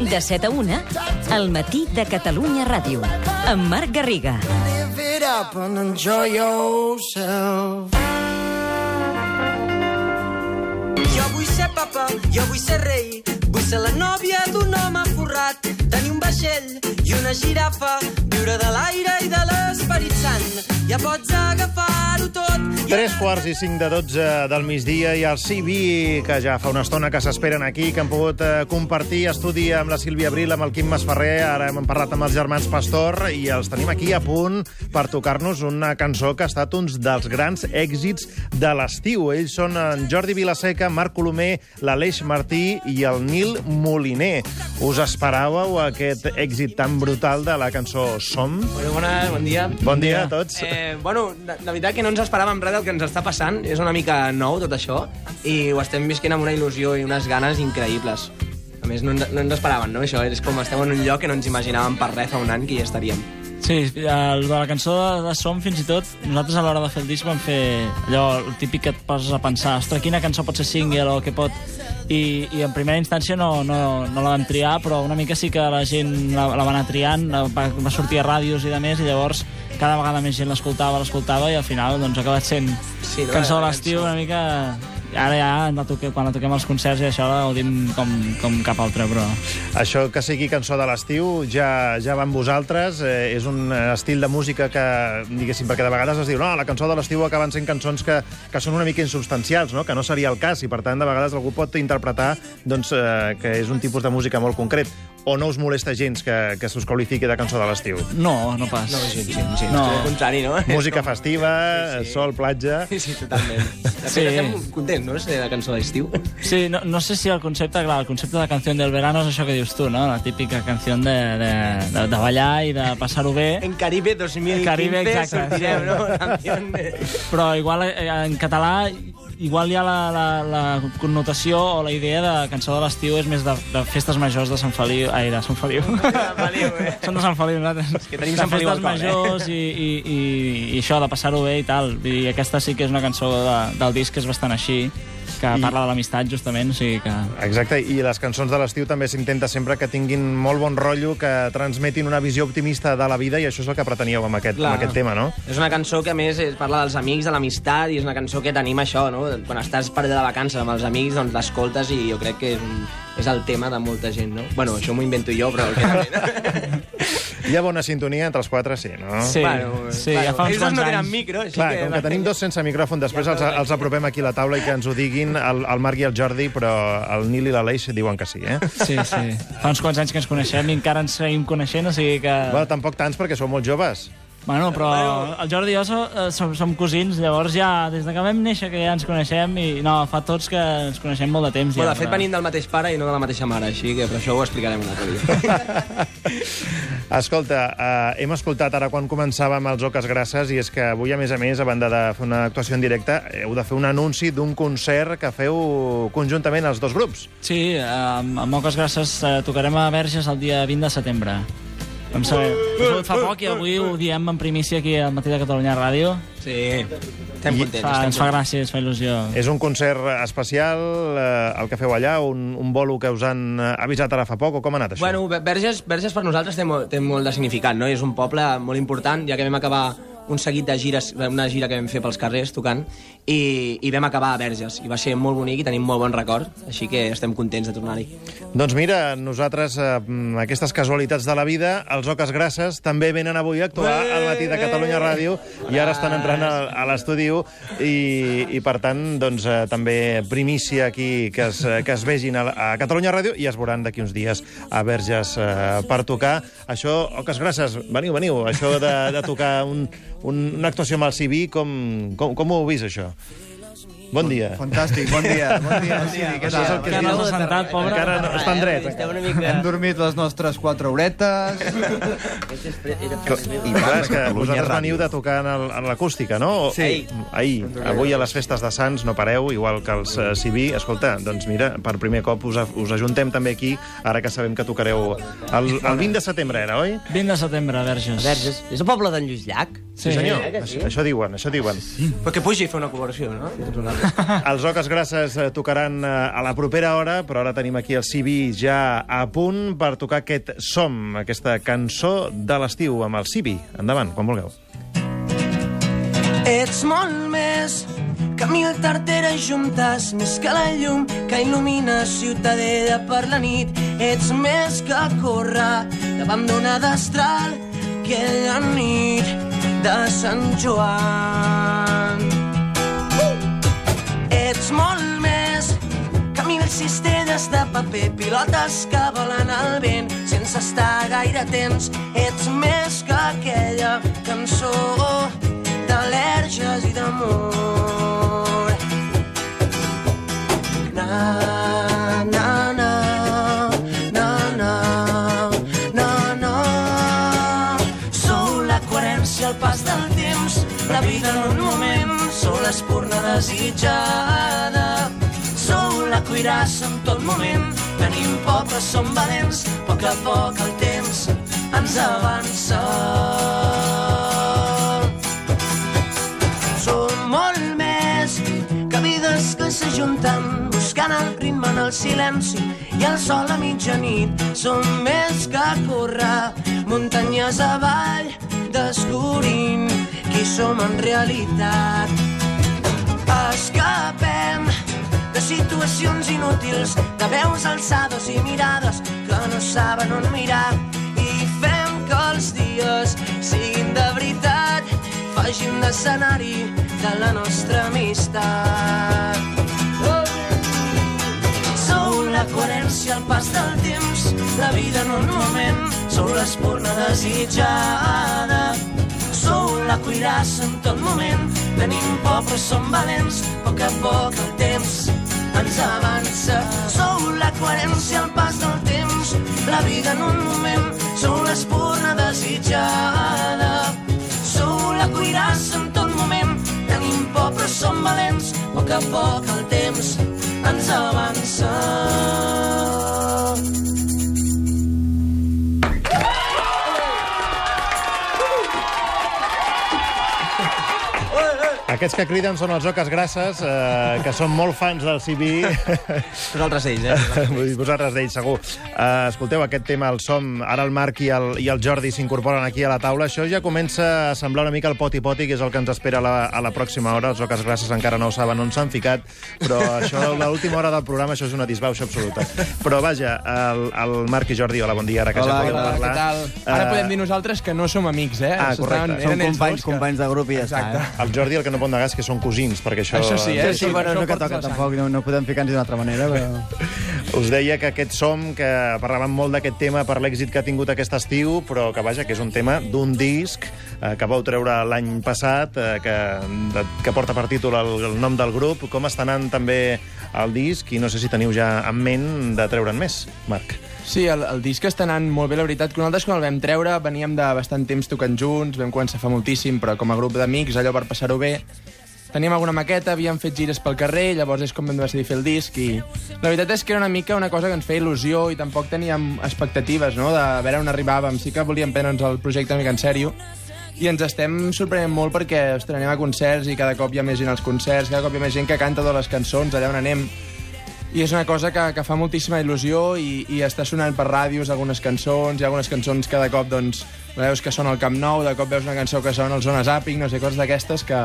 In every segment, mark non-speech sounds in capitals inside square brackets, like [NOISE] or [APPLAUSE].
De 7 a 1, al matí de Catalunya Ràdio. Amb Marc Garriga. Live it up and enjoy yourself. Jo vull ser papa, jo vull ser rei, vull ser la nòvia d'un home forrat, tenir un vaixell i una girafa, viure de l'aire sant. Ja pots agafar-ho tot. i Tres quarts i cinc de 12 del migdia i el CB, que ja fa una estona que s'esperen aquí, que han pogut eh, compartir estudi amb la Sílvia Abril, amb el Quim Masferrer, ara hem parlat amb els germans Pastor, i els tenim aquí a punt per tocar-nos una cançó que ha estat un dels grans èxits de l'estiu. Ells són en Jordi Vilaseca, Marc Colomer, l'Aleix Martí i el Nil Moliner. Us esperàveu aquest èxit tan brutal de la cançó Som? Bueno, bona, bon dia. Bon dia a tots. Eh, bueno, la, la veritat que no ens esperàvem res del que ens està passant. És una mica nou, tot això, i ho estem visquent amb una il·lusió i unes ganes increïbles. A més, no, no ens esperaven, no? Això és com estem en un lloc que no ens imaginàvem per res fa un any que hi estaríem. Sí, el de la cançó de, de Som, fins i tot, nosaltres a l'hora de fer el disc vam fer allò el típic que et poses a pensar ostres, quina cançó pot ser single o què pot... I, i en primera instància no, no, no la vam triar, però una mica sí que la gent la, la va anar triant, va, va sortir a ràdios i de més, i llavors cada vegada més gent l'escoltava, l'escoltava, i al final doncs, ha acabat sent Sí, cançó de l'estiu una mica... Ara ja, la toquem, quan la toquem als concerts i això la gaudim com, com cap altre, però... Això que sigui cançó de l'estiu ja, ja va amb vosaltres. Eh, és un eh, estil de música que, diguéssim, perquè de vegades es diu no, la cançó de l'estiu acaben sent cançons que, que són una mica insubstancials, no? que no seria el cas, i per tant de vegades algú pot interpretar doncs, eh, que és un tipus de música molt concret. O no us molesta gens que, que s'us qualifiqui de cançó de l'estiu? No, no pas. No, sí, sí, sí. No. Al contrari, no? Música festiva, Sí, sí. sol, platja... Sí, sí, totalment. De fet, Sí. estem contents, no?, de la cançó d'estiu. Sí, no, no sé si el concepte, clar, el concepte de canció del verano és això que dius tu, no? La típica canció de, de, de, de ballar i de passar-ho bé. En Caribe 2015 Caribe, exacte. sortirem, no? Canción de... Però igual eh, en català igual hi ha la, la, la connotació o la idea de cançó de l'estiu és més de, de festes majors de Sant Feliu... Ai, de Sant Feliu. Feliu, eh? [LAUGHS] Són de Sant Feliu, nosaltres. que tenim de Sant Feliu festes al cor, eh? majors i, i, i, i això, de passar-ho bé i tal. I aquesta sí que és una cançó de, del disc que és bastant així, que I- parla de l'amistat, justament, o sigui que... Exacte, i les cançons de l'estiu també s'intenta sempre que tinguin molt bon rotllo, que transmetin una visió optimista de la vida, i això és el que preteníeu amb aquest, Clar. amb aquest tema, no? És una cançó que, a més, es parla dels amics, de l'amistat, i és una cançó que tenim això, no? Quan estàs per de vacances amb els amics, doncs l'escoltes i jo crec que és, un, és el tema de molta gent, no? Bueno, això m'ho invento jo, però... [LAUGHS] Hi ha bona sintonia entre els quatre, sí, no? Sí, bueno, sí, bueno, ja fa uns quants no tenen anys. micro, així Clar, que... com que tenim dos sense micròfon, després Ja els, els apropem aquí a la taula i que ens ho diguin el, el Marc i el Jordi, però el Nil i l'Aleix diuen que sí, eh? Sí, sí. Fa uns quants anys que ens coneixem i encara ens seguim coneixent, o sigui que... Bueno, tampoc tants, perquè sou molt joves. Bueno, però el Jordi i jo som, eh, som, som cosins, llavors ja, des de que vam néixer, que ja ens coneixem, i no, fa tots que ens coneixem molt de temps. Bueno, ja, de fet, però- venim del mateix pare i no de la mateixa mare, així que per això ho explicarem un altre dia. [LAUGHS] Escolta, eh, hem escoltat ara quan començàvem els Oques Grasses i és que avui, a més a més, a banda de fer una actuació en directe, heu de fer un anunci d'un concert que feu conjuntament els dos grups. Sí, eh, amb, amb moltes gràcies eh, tocarem a Verges el dia 20 de setembre. Vam saber, sabut fa poc i avui ho diem en primícia aquí al Matí de Catalunya Ràdio. Sí, estem contents. Fa, estem ens fa gràcia, ens fa il·lusió. És un concert especial, eh, el que feu allà, un, un bolo que us han eh, avisat ara fa poc, o com ha anat això? Bueno, Ver- Verges, Verges per nosaltres té molt, té molt de significat, no? És un poble molt important, ja que vam acabar un seguit de gires, una gira que vam fer pels carrers tocant, i, i vam acabar a Verges. I va ser molt bonic i tenim molt bon record, així que estem contents de tornar-hi. Doncs mira, nosaltres, eh, aquestes casualitats de la vida, els Oques Grasses també venen avui a actuar al matí de Catalunya Ràdio i ara estan entrant a, a l'estudi i, i, per tant, doncs, eh, també primícia aquí que es, que es vegin a, a Catalunya Ràdio i es veuran d'aquí uns dies a Verges eh, per tocar. Això, Oques Grasses, veniu, veniu, això de, de tocar un, un, una actuació amb el CB, com, com, com ho heu vist, això? Bon dia. Fantàstic, bon dia. Bon dia, Siri, què Això és el tal? que Que no s'ha sentat, pobre. Encara no, estan drets. Esteu una mica... Hem dormit les nostres quatre horetes. [LAUGHS] I clar, és que vosaltres veniu de tocar en el- en l'acústica, no? Sí. Ahir. Avui a les festes de Sants no pareu, igual que els uh, Civí. Escolta, doncs mira, per primer cop us, us ajuntem també aquí, ara que sabem que tocareu el, el 20 de setembre, era, oi? 20 de setembre, Verges. Verges. És el poble d'en Lluís Llach? Sí, senyor. Això, això diuen, això diuen. Però que pugi a fer una col·laboració, no? [LAUGHS] Els Oques Grasses eh, tocaran eh, a la propera hora, però ara tenim aquí el CB ja a punt per tocar aquest Som, aquesta cançó de l'estiu amb el CB. Endavant, quan vulgueu. Ets molt més que mil tarteres juntes, més que la llum que il·lumina Ciutadella per la nit. Ets més que córrer davant d'una destral aquella nit de Sant Joan. Ets molt més que mil cistelles de paper, pilotes que volen al vent sense estar gaire temps. Ets més que aquella cançó d'al·lèrgies i d'amor. L'espurna desitjada. Sou la cuirassa en tot moment, tenim por però som valents, a poc a poc el temps ens avança. Som molt més que vides que s'ajunten buscant el ritme en el silenci i el sol a mitjanit. Som més que córrer muntanyes avall descobrint qui som en realitat. Escapem de situacions inútils, de veus alçades i mirades que no saben on mirar i fem que els dies siguin de veritat, facin d'escenari de la nostra amistat. Sou la coherència al pas del temps, la vida en un moment, sou l'espurna desitjada. Sou la cuirassa en tot moment, tenim por però som valents, a poc a poc el temps ens avança. Sou la coherència al pas del temps, la vida en un moment, sou l'espurna desitjada. Sou la cuirassa en tot moment, tenim por però som valents, a poc a poc el temps ens avança. Aquests que criden són els Oques Grasses, eh, que són molt fans del CB. Nosaltres [LAUGHS] ells, eh? [LAUGHS] Vull dir, vosaltres d'ells, segur. Uh, escolteu, aquest tema, el som, ara el Marc i el, i el Jordi s'incorporen aquí a la taula. Això ja comença a semblar una mica el poti-poti, que és el que ens espera a la, a la pròxima hora. Els Oques Grasses encara no ho saben on s'han ficat, però això, l'última hora del programa, això és una disbauxa absoluta. Però vaja, el, el Marc i Jordi, hola, bon dia, ara que Hola, ja podem hola, parlar. Què tal? Ara Eh, podem dir nosaltres que no som amics, eh? Ah, correcte. Estaven- Som companys, que- companys de grup i ja està. Exacte. Eh? El Jordi el que no pot negar és que són cosins, perquè això... Això sí, eh? Sí, sí, bueno, no que toca, tampoc, no, no podem ficar-nos d'una altra manera, però... [LAUGHS] Us deia que aquest som, que parlàvem molt d'aquest tema per l'èxit que ha tingut aquest estiu, però que, vaja, que és un tema d'un disc eh, que vau treure l'any passat, eh, que, de, que porta per títol el, el nom del grup. Com està anant també el disc? I no sé si teniu ja en ment de treure'n més, Marc. Sí, el, el disc està anant molt bé, la veritat. que Nosaltres, quan el vam treure, veníem de bastant temps tocant junts, vam començar fa moltíssim, però com a grup d'amics, allò per passar-ho bé. Teníem alguna maqueta, havíem fet gires pel carrer, llavors és com vam decidir fer el disc i la veritat és que era una mica una cosa que ens feia il·lusió i tampoc teníem expectatives, no?, de veure on arribàvem. Sí que volíem prendre'ns el projecte una mica en sèrio i ens estem sorprenent molt perquè ostres, anem a concerts i cada cop hi ha més gent als concerts, cada cop hi ha més gent que canta totes les cançons allà on anem i és una cosa que, que fa moltíssima il·lusió i, i està sonant per ràdios algunes cançons, hi ha algunes cançons cada cop doncs, veus que sona al Camp Nou, de cop veus una cançó que sona al Zona Zapping, no sé, coses d'aquestes que,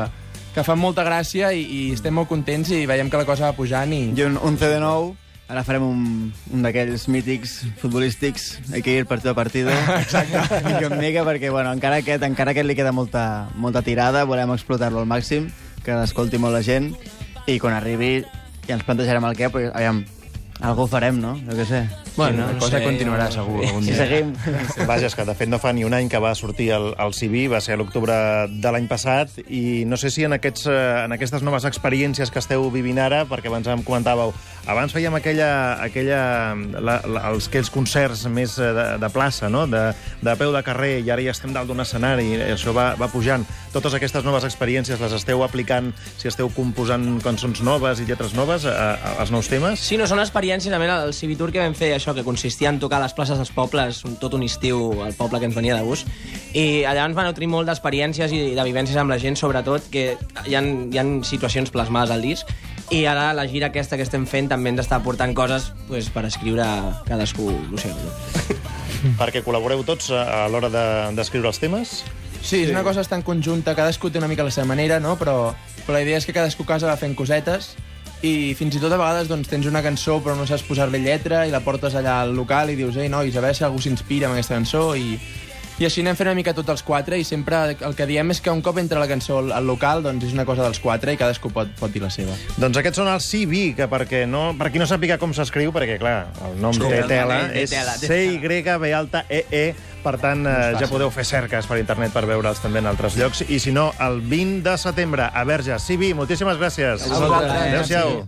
que fan molta gràcia i, i estem molt contents i veiem que la cosa va pujant i... I un, un CD nou, ara farem un, un d'aquells mítics futbolístics, hay que ir partido a partido. [LAUGHS] Exacte. mica en mica, perquè bueno, encara aquest, encara aquest li queda molta, molta tirada, volem explotar-lo al màxim, que l'escolti molt la gent, i quan arribi ja ens plantejarem el què, però aviam, algú farem, no? Jo què sé. Bueno, no la cosa sé, continuarà no- segur algun Si dia. seguim... [LAUGHS] Vaja, és que de fet no fa ni un any que va sortir el, el CV, va ser a l'octubre de l'any passat, i no sé si en, aquests, eh, en aquestes noves experiències que esteu vivint ara, perquè abans em comentàveu, abans fèiem aquella, aquella, la, la, els, aquells concerts més eh, de, de plaça, no? de, de peu de carrer, i ara ja estem dalt d'un escenari, i això va, va pujant. Totes aquestes noves experiències les esteu aplicant, si esteu composant cançons noves i lletres noves, a, a, als nous temes? Sí, no, són experiències, també el Civitour que vam fer, això això, que consistia en tocar a les places dels pobles, un, tot un estiu al poble que ens venia de gust. I allà ens va nutrir molt d'experiències i de vivències amb la gent, sobretot, que hi ha, hi ha situacions plasmades al disc. I ara la gira aquesta que estem fent també ens està aportant coses pues, per escriure cadascú el seu. [LAUGHS] Perquè col·laboreu tots a, a l'hora de- d'escriure els temes? Sí, és una cosa bastant conjunta, cadascú té una mica la seva manera, no? però, però la idea és que cadascú a casa va fent cosetes i fins i tot a vegades doncs, tens una cançó però no saps posar-li lletra i la portes allà al local i dius, ei, nois, a veure si algú s'inspira amb aquesta cançó i, i així anem fent una mica tots els quatre i sempre el que diem és que un cop entra la cançó al, al local doncs és una cosa dels quatre i cadascú pot, pot dir la seva. Doncs aquests són els CV, que perquè no, per qui no sàpiga com s'escriu, perquè, clar, el nom té tela, té és tela, té C-Y-B alta E-E, per tant, eh, ja podeu fer cerques per internet per veure'ls també en altres llocs. I si no, el 20 de setembre a Verges. CV, moltíssimes gràcies. Adéu-siau.